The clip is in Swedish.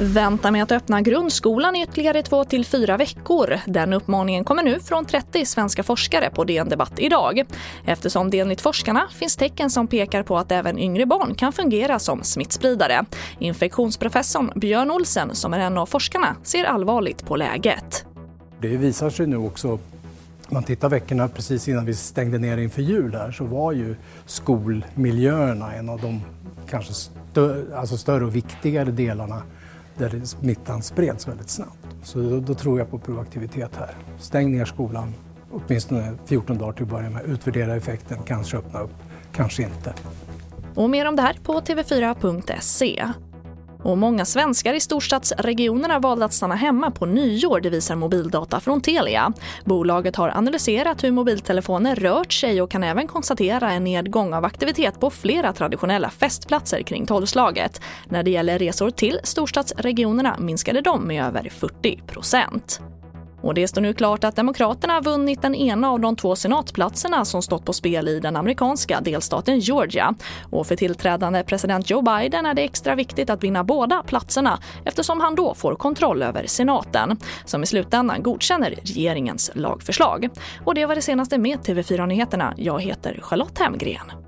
Vänta med att öppna grundskolan i ytterligare två till fyra veckor. Den uppmaningen kommer nu från 30 svenska forskare på DN Debatt idag. Eftersom det enligt forskarna finns tecken som pekar på att även yngre barn kan fungera som smittspridare. Infektionsprofessorn Björn Olsen, som är en av forskarna, ser allvarligt på läget. Det visar sig nu också man tittar veckorna precis innan vi stängde ner inför jul här så var ju skolmiljöerna en av de kanske stö alltså större och viktigare delarna där smittan spreds väldigt snabbt. Så då, då, tror jag på proaktivitet här. Stäng ner skolan åtminstone 14 dagar till att börja med. Utvärdera effekten, kanske öppna upp, kanske inte. Och mer om det här på tv4.se. Och många svenskar i storstadsregionerna valde att stanna hemma på nyår, det visar mobildata från Telia. Bolaget har analyserat hur mobiltelefoner rört sig och kan även konstatera en nedgång av aktivitet på flera traditionella festplatser kring tolvslaget. När det gäller resor till storstadsregionerna minskade de med över 40 procent. Och det står nu klart att Demokraterna vunnit den ena av de två senatsplatserna som stått på spel i den amerikanska delstaten Georgia. Och för tillträdande president Joe Biden är det extra viktigt att vinna båda platserna eftersom han då får kontroll över senaten som i slutändan godkänner regeringens lagförslag. Och det var det senaste med TV4 Nyheterna. Jag heter Charlotte Hemgren.